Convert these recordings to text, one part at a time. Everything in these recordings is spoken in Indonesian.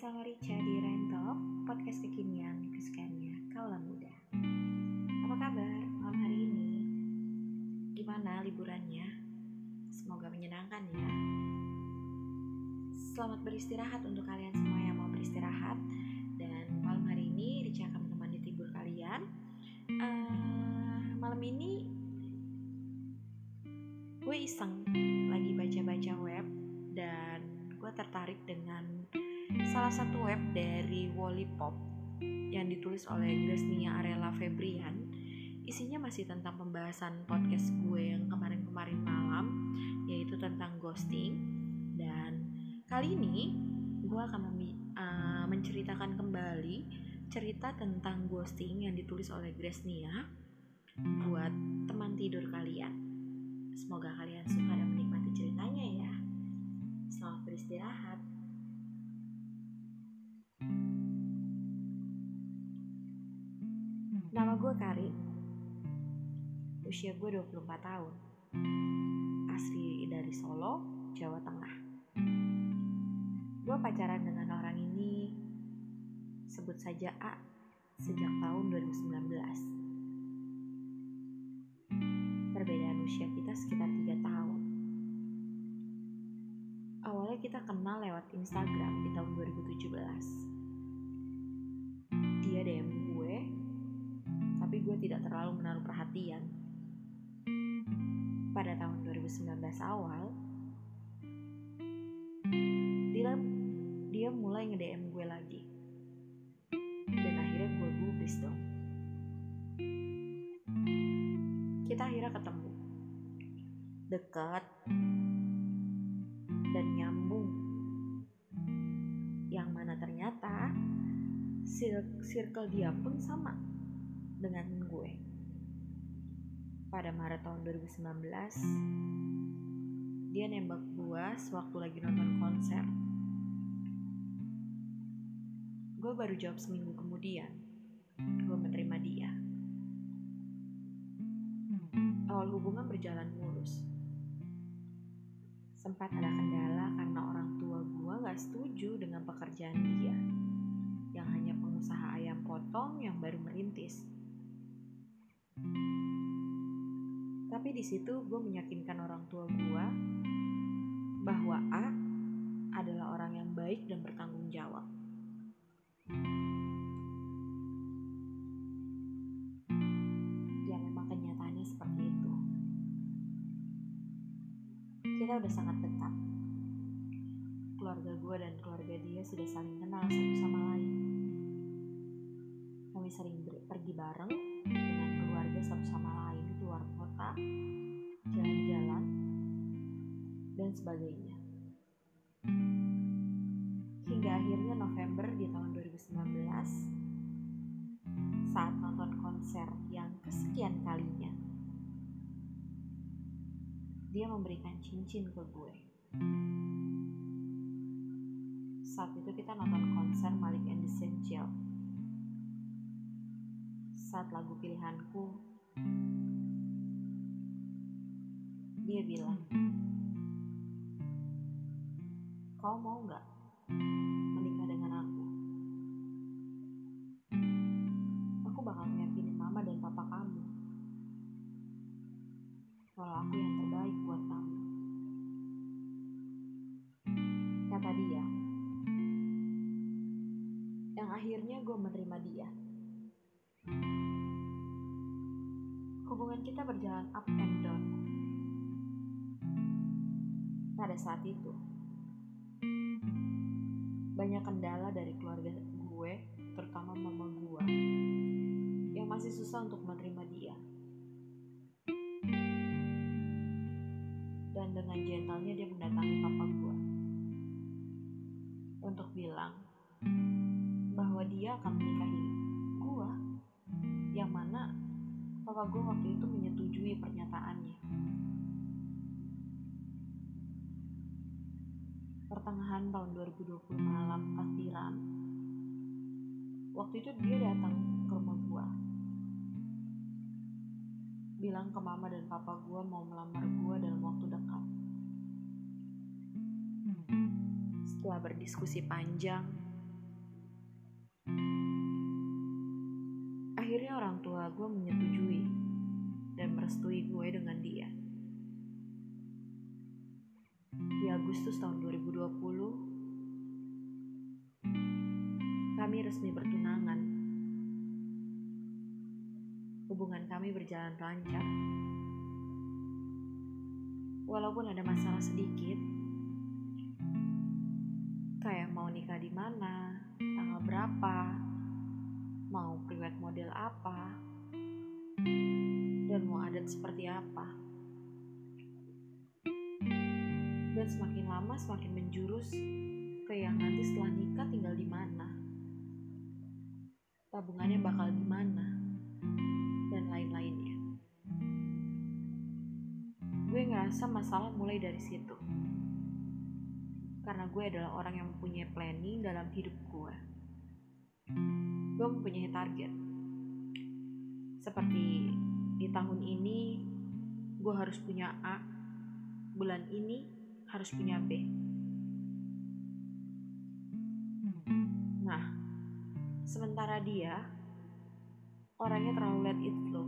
bersama Rica di Rental, podcast kekinian kesukaannya kaulah muda. Apa kabar malam hari ini? Gimana liburannya? Semoga menyenangkan ya. Selamat beristirahat untuk kalian semua yang mau beristirahat. Dan malam hari ini Rica akan menemani tidur kalian. Uh, malam ini gue iseng lagi baca-baca web dan gue tertarik dengan salah satu web dari Wallipop yang ditulis oleh Gresnia Arela Febrian. Isinya masih tentang pembahasan podcast gue yang kemarin-kemarin malam yaitu tentang ghosting. Dan kali ini gue akan uh, menceritakan kembali cerita tentang ghosting yang ditulis oleh Gresnia buat teman tidur kalian. Semoga kalian suka dan menikmati ceritanya ya. Selamat beristirahat Nama gue Kari. Usia gue 24 tahun. Asli dari Solo, Jawa Tengah. Gue pacaran dengan orang ini Sebut saja A Sejak tahun 2019 Perbedaan usia kita sekitar 3 tahun. Awalnya kita kenal lewat Instagram di tahun 2017 Dia DM terlalu menaruh perhatian. Pada tahun 2019 awal, dia, dia mulai nge-DM gue lagi. Dan akhirnya gue gubris dong. Kita akhirnya ketemu. Dekat dan nyambung. Yang mana ternyata circle dia pun sama dengan gue. Pada Maret tahun 2019, dia nembak gue sewaktu lagi nonton konser. Gue baru jawab seminggu kemudian, gue menerima dia. Awal hubungan berjalan mulus. Sempat ada kendala karena orang tua gue gak setuju dengan pekerjaan dia, yang hanya pengusaha ayam potong yang baru merintis. Tapi di situ gue meyakinkan orang tua gue bahwa A adalah orang yang baik dan bertanggung jawab. Ya memang kenyataannya seperti itu. Kita udah sangat dekat. Keluarga gue dan keluarga dia sudah saling kenal satu sama lain. Kami sering pergi bareng dengan keluarga satu sama lain di luar kota, jalan-jalan, dan sebagainya. Hingga akhirnya November di tahun 2019, saat nonton konser yang kesekian kalinya, dia memberikan cincin ke gue. Saat itu kita nonton konser Malik and the saat lagu pilihanku, dia bilang, kau mau nggak menikah dengan aku? Aku bakal meyakini mama dan papa kamu kalau aku yang terbaik buat kamu. Kata dia, yang akhirnya gue menerima dia. hubungan kita berjalan up and down. Pada saat itu, banyak kendala dari keluarga gue, terutama mama gue, yang masih susah untuk menerima dia. Dan dengan gentlenya dia mendatangi papa gue untuk bilang bahwa dia akan menikahi gue, yang mana papa gue waktu itu menyetujui pernyataannya. pertengahan tahun 2020 malam pasiran. waktu itu dia datang ke rumah gua. Bilang ke mama dan papa gua mau melamar gua dalam waktu dekat. Setelah berdiskusi panjang akhirnya orang tua gua menyetujui dan merestui gue dengan dia. Di Agustus tahun 2020 resmi bertunangan. Hubungan kami berjalan lancar. Walaupun ada masalah sedikit, kayak mau nikah di mana, tanggal berapa, mau priwet model apa, dan mau adat seperti apa. Dan semakin lama semakin menjurus ke yang nanti setelah nikah tinggal di mana. Tabungannya bakal gimana, dan lain-lainnya. Gue ngerasa masalah mulai dari situ. Karena gue adalah orang yang mempunyai planning dalam hidup gue gue mempunyai target. Seperti di tahun ini gue harus punya A, bulan ini harus punya B. Nah, sementara dia orangnya terlalu let it flow,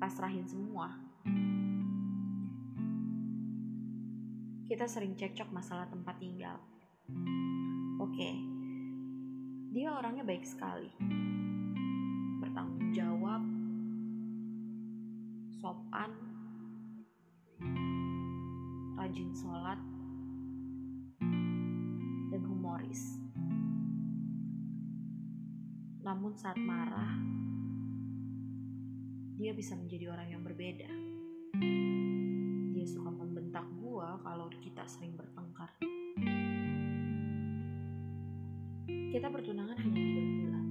pasrahin semua. Kita sering cekcok masalah tempat tinggal. Oke, dia orangnya baik sekali. Bertanggung jawab, sopan, rajin sholat, dan humoris. Namun saat marah, dia bisa menjadi orang yang berbeda. Dia suka membentak gua kalau kita sering bertengkar. Kita bertunangan hanya tiga bulan.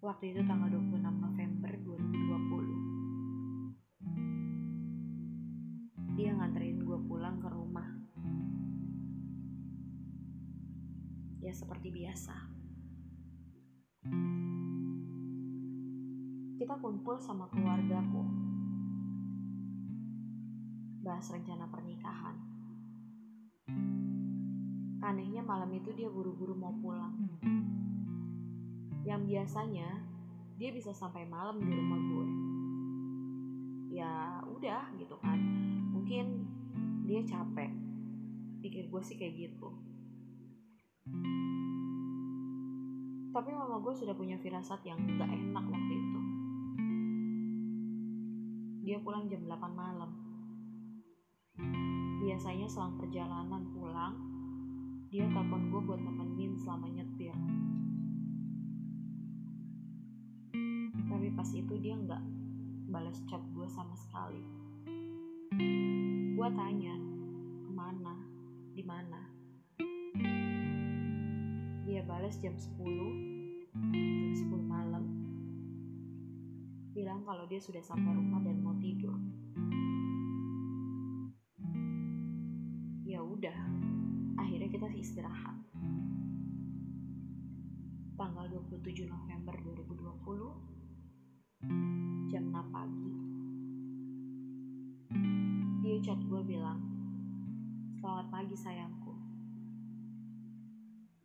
Waktu itu tanggal 26 November 2020. Dia nganterin gue pulang ke rumah. Ya seperti biasa. Kita kumpul sama keluargaku. Bahas rencana pernikahan Anehnya malam itu dia buru-buru mau pulang. Yang biasanya dia bisa sampai malam di rumah gue. Ya udah gitu kan. Mungkin dia capek. Pikir gue sih kayak gitu. Tapi mama gue sudah punya firasat yang gak enak waktu itu. Dia pulang jam 8 malam. Biasanya selang perjalanan pulang, dia telepon gue buat nemenin selama nyetir tapi pas itu dia nggak balas chat gue sama sekali gue tanya ke mana di mana balas jam 10 jam 10 malam bilang kalau dia sudah sampai rumah dan mau tidur ya udah akhirnya kita istirahat. Tanggal 27 November 2020, jam 6 pagi, dia chat gue bilang, Selamat pagi sayangku.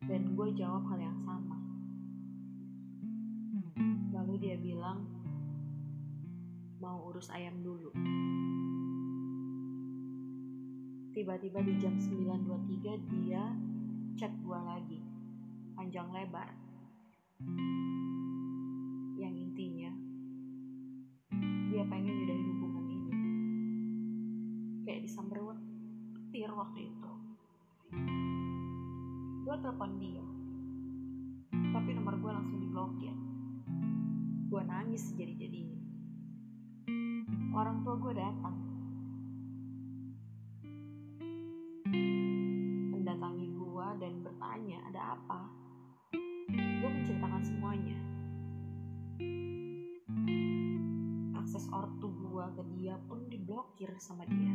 Dan gue jawab hal yang sama. Lalu dia bilang, mau urus ayam dulu. Tiba-tiba di jam 9.23 dia chat gue lagi. Panjang lebar. Yang intinya, dia pengen nyudahin hubungan ini. Kayak disamber petir waktu itu. Gue telepon dia. Tapi nomor gue langsung diblokir. Gue nangis jadi-jadinya. Orang tua gue datang dan bertanya ada apa. Gue menceritakan semuanya. Akses ortu gue ke dia pun diblokir sama dia.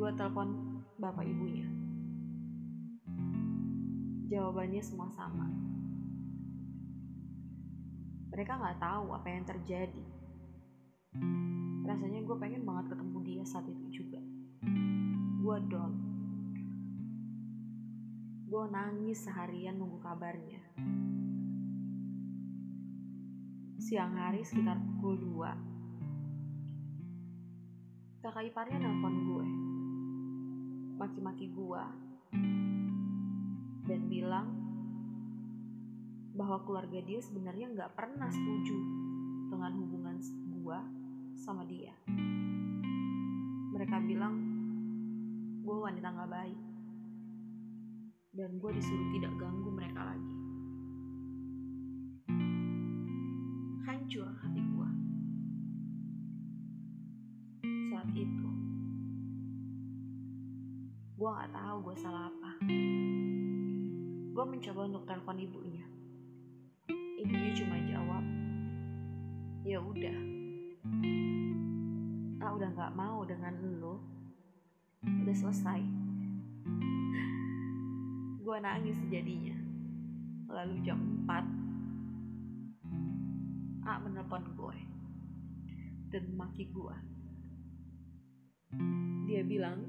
Gue telepon bapak ibunya. Jawabannya semua sama. Mereka nggak tahu apa yang terjadi. Rasanya gue pengen banget ketemu dia saat itu juga. Gue down gue nangis seharian nunggu kabarnya siang hari sekitar pukul 2 kakak iparnya nelfon gue maki-maki gue dan bilang bahwa keluarga dia sebenarnya nggak pernah setuju dengan hubungan gue sama dia. Mereka bilang gue wanita nggak baik. Dan gue disuruh tidak ganggu mereka lagi. Hancur hati gue saat itu gue nggak tahu gue salah apa gue mencoba untuk telepon ibunya. Ibunya cuma jawab ya udah. Ah udah nggak mau dengan lo udah selesai. Gue nangis jadinya. Lalu jam 4 A menelpon gue dan maki gue dia bilang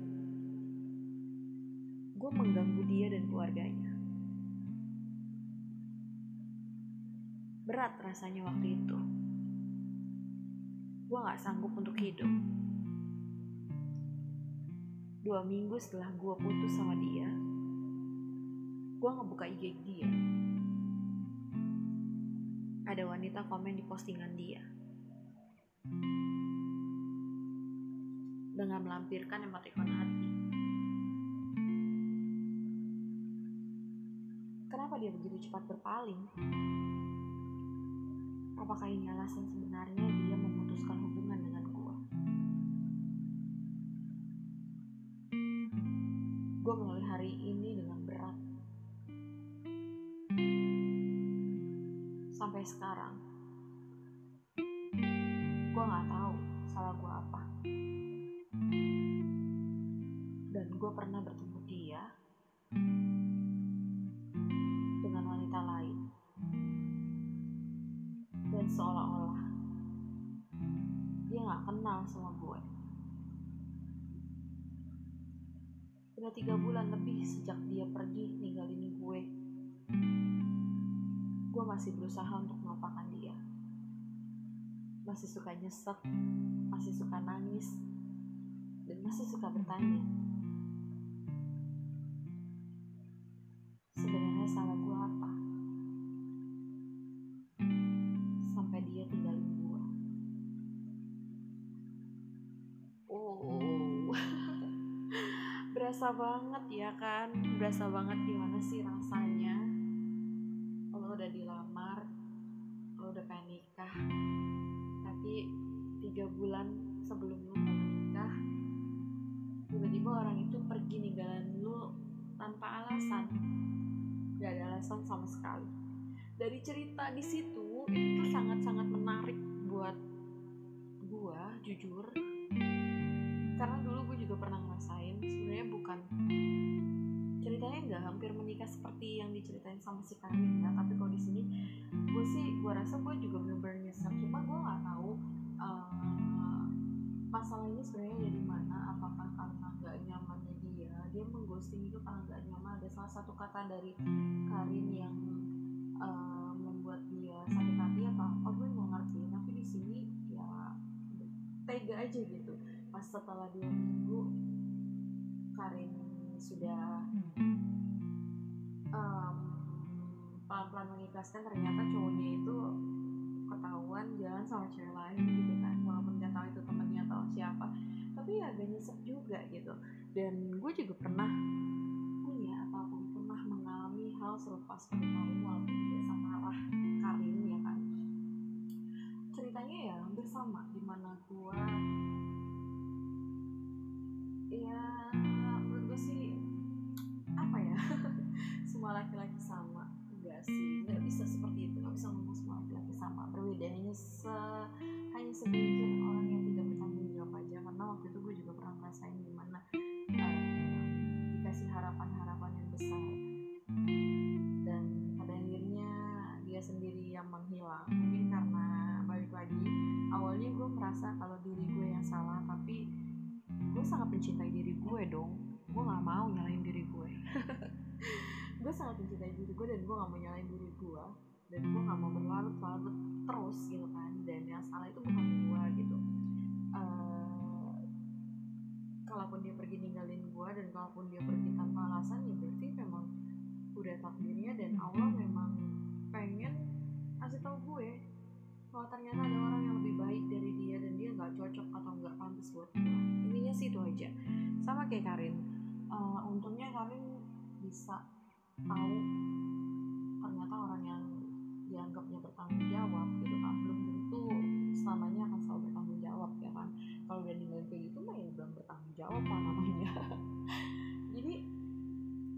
gue mengganggu dia dan keluarganya berat rasanya waktu itu gue gak sanggup untuk hidup. Dua minggu setelah gue putus sama dia, gue ngebuka IG dia. Ada wanita komen di postingan dia. Dengan melampirkan emotikon hati. Kenapa dia begitu cepat berpaling? Apakah ini alasan sebenarnya dia memutuskan hubungan dengan gue? Gue mulai hari ini dengan berat. Sampai sekarang, Tiga bulan lebih sejak dia pergi ninggalin gue. Gue masih berusaha untuk melupakan dia. Masih suka nyesek, masih suka nangis, dan masih suka bertanya. Banget ya kan? Berasa banget gimana sih rasanya? Lo udah dilamar, lo udah pengen nikah, tapi tiga bulan sebelum lo menikah, tiba-tiba orang itu pergi ninggalin lo tanpa alasan, gak ada alasan sama sekali dari cerita di situ itu sangat-sangat menarik buat gua jujur karena dulu gue juga pernah ngerasain sebenarnya bukan ceritanya nggak hampir menikah seperti yang diceritain sama si Karin ya tapi kalau di sini gue sih gue rasa gue juga bener-bener nyesel. Cuma gue nggak tahu uh, masalah ini sebenarnya dari mana apakah karena nggak nyamannya dia dia mengghosting itu karena nggak nyaman. Ada salah satu kata dari Karin yang uh, membuat dia sakit hati apa gue nggak ngerti. Tapi di sini ya tega aja gitu pas setelah dua minggu Karin sudah um, pelan-pelan mengikhlaskan ternyata cowoknya itu ketahuan jalan sama cewek lain gitu kan walaupun nggak tahu itu temennya atau siapa. Tapi ya agak nyesek juga gitu. Dan gue juga pernah punya ataupun pernah mengalami hal serupa seperti Karin walaupun tidak sama arah Karin ya kan. Ceritanya ya hampir sama di mana gue enggak cocok atau nggak pantas buat gue intinya sih itu aja. Sama kayak Karin uh, untungnya Karin bisa tahu ternyata orang yang dianggapnya bertanggung jawab gitu kan. Belum tentu selamanya akan selalu bertanggung jawab ya kan. Kalau udah ninggalin kayak gitu mah ya belum bertanggung jawab lah namanya. Jadi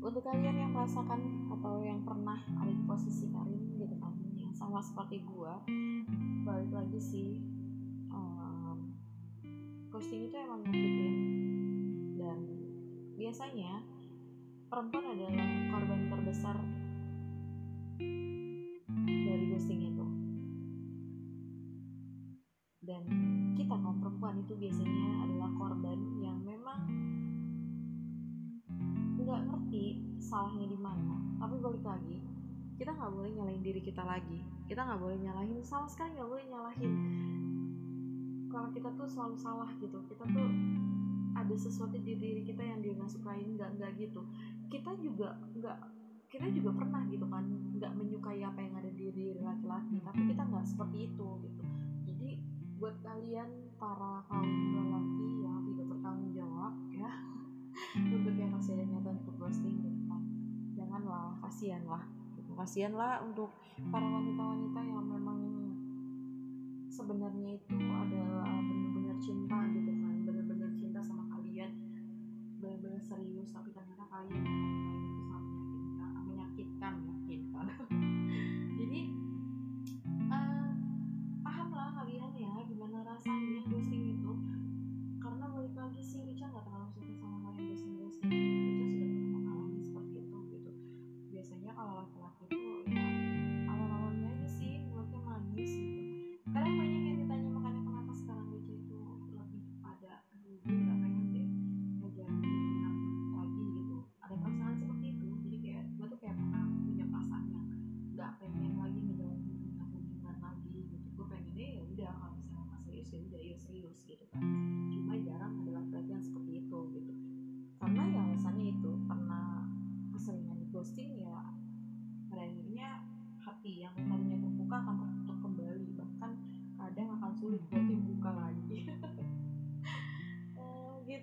untuk kalian yang merasakan atau yang pernah ada di posisi Karin gitu kan yang sama seperti gua balik lagi sih um, ghosting itu emang nyakitin. Dan biasanya perempuan adalah korban terbesar dari ghosting itu. Dan kita kaum perempuan itu biasanya adalah korban yang memang nggak ngerti salahnya di mana. Tapi balik lagi kita nggak boleh nyalahin diri kita lagi. Kita nggak boleh nyalahin sama sekali nggak boleh nyalahin kalau kita tuh selalu salah gitu. Kita tuh ada sesuatu di diri kita yang dia nggak sukain nggak nggak gitu. Kita juga nggak kita juga pernah gitu kan nggak menyukai apa yang ada di diri laki-laki tapi kita nggak seperti itu gitu. Jadi buat kalian para kaum lelaki yang tidak bertanggung jawab ya untuk yang masih ada niatan untuk ghosting gitu kan janganlah kasihan lah gitu. kasihan lah untuk para wanita-wanita yang memang sebenarnya itu adalah benar-benar serius tapi ternyata kalian yang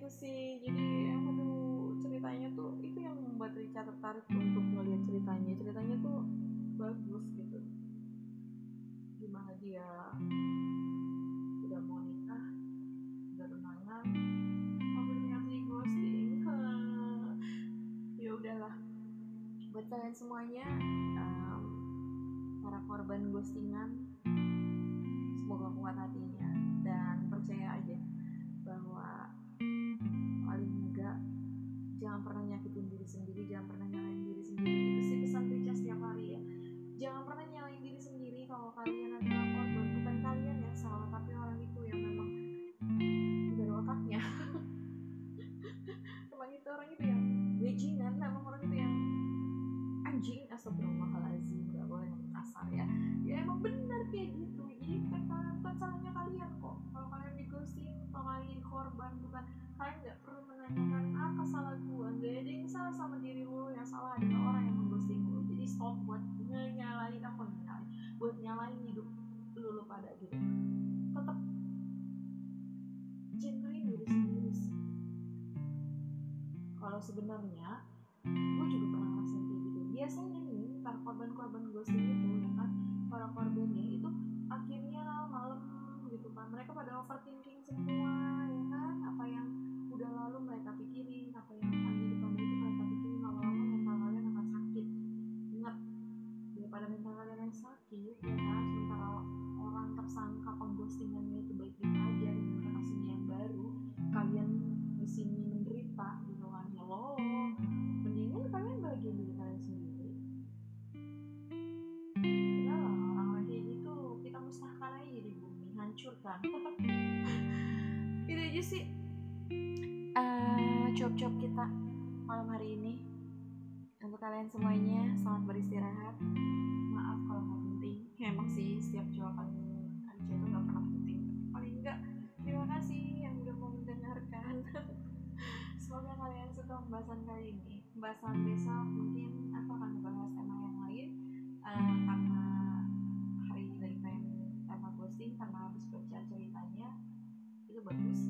Gitu sih. Jadi aduh ceritanya tuh itu yang membuat Rica tertarik untuk melihat ceritanya. Ceritanya tuh bagus gitu. Gimana dia udah mau nikah udah tunangan di ghosting ya udahlah. Buat kalian semuanya em, para korban ghostingan semoga kuat hatinya dan percaya aja bahwa paling enggak jangan pernah nyakitin diri sendiri jangan pernah nyalain diri sendiri eh job-job kita malam hari ini. Untuk kalian semuanya selamat beristirahat. Maaf kalau nggak penting. Ya, emang sih setiap jawaban Arca itu nggak pernah penting. Paling enggak terima kasih yang udah mau mendengarkan. Semoga kalian suka pembahasan kali ini. Pembahasan besok mungkin aku akan membahas tema yang lain. Uh, karena hari ini lagi pengen tema ghosting karena habis baca ceritanya itu bagus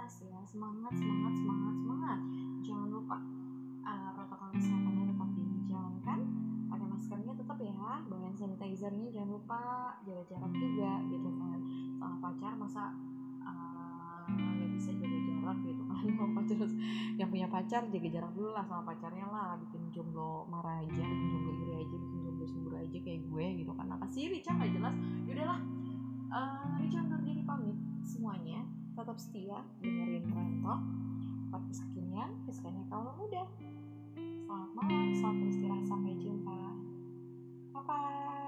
beraktivitas ya. Semangat semangat semangat semangat. Jangan lupa uh, protokol kesehatannya tetap dijalankan. Pakai maskernya tetap ya. Bawa hand sanitizernya jangan lupa. Jaga jarak juga gitu kan. Sama pacar masa uh, nggak bisa jaga jarak gitu kan. Sama pacar yang punya pacar jaga jarak dulu lah sama pacarnya lah. Bikin jomblo marah aja bikin jomblo iri aja bikin jomblo sembur aja kayak gue gitu kan. Apa sih Rica nggak jelas. Yaudahlah uh, Rica undur pamit. Semuanya tetap setia dengerin Rentok podcast kekinian kesukaannya kalau muda selamat malam selamat beristirahat sampai jumpa. Bye bye